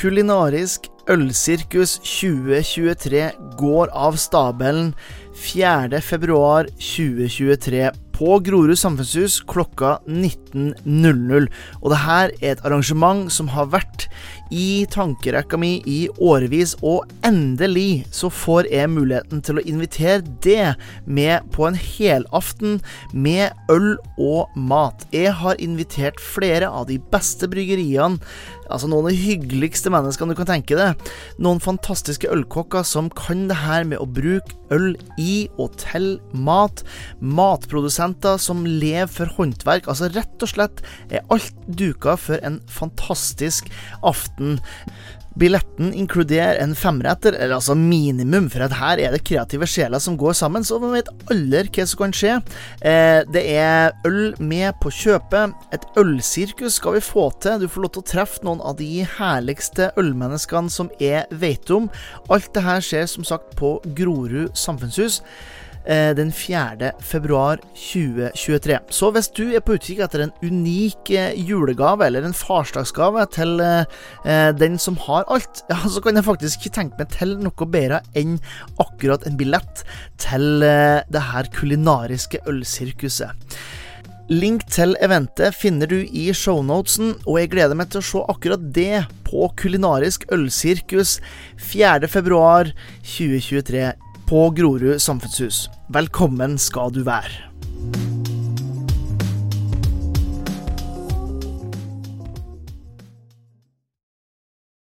Kulinarisk ølsirkus 2023 går av stabelen 4.2.2023 på Grorud samfunnshus klokka 19.00. Og det her er et arrangement som har vært i tankerekka mi i årevis, og endelig så får jeg muligheten til å invitere det med på en helaften med øl og mat. Jeg har invitert flere av de beste bryggeriene, altså noen av de hyggeligste menneskene du kan tenke deg. Noen fantastiske ølkokker som kan det her med å bruke øl i og til mat. Matprodusenter som lever for håndverk. Altså rett og slett er alt duka for en fantastisk aften. Billetten inkluderer en femretter, eller altså minimum, for at her er det kreative sjeler som går sammen, så man vet aldri hva som kan skje. Eh, det er øl med på kjøpet. Et ølsirkus skal vi få til. Du får lov til å treffe noen av de herligste ølmenneskene som jeg veit om. Alt det her skjer som sagt på Grorud samfunnshus den 4. februar 2023. Så hvis du er på utkikk etter en unik julegave eller en farsdagsgave til eh, den som har alt, ja, så kan jeg faktisk ikke tenke meg til noe bedre enn akkurat en billett til eh, det her kulinariske ølsirkuset. Link til eventet finner du i shownotesen, og jeg gleder meg til å se akkurat det på Kulinarisk ølsirkus 4.2.2023 på Grorud samfunnshus. Velkommen skal du være.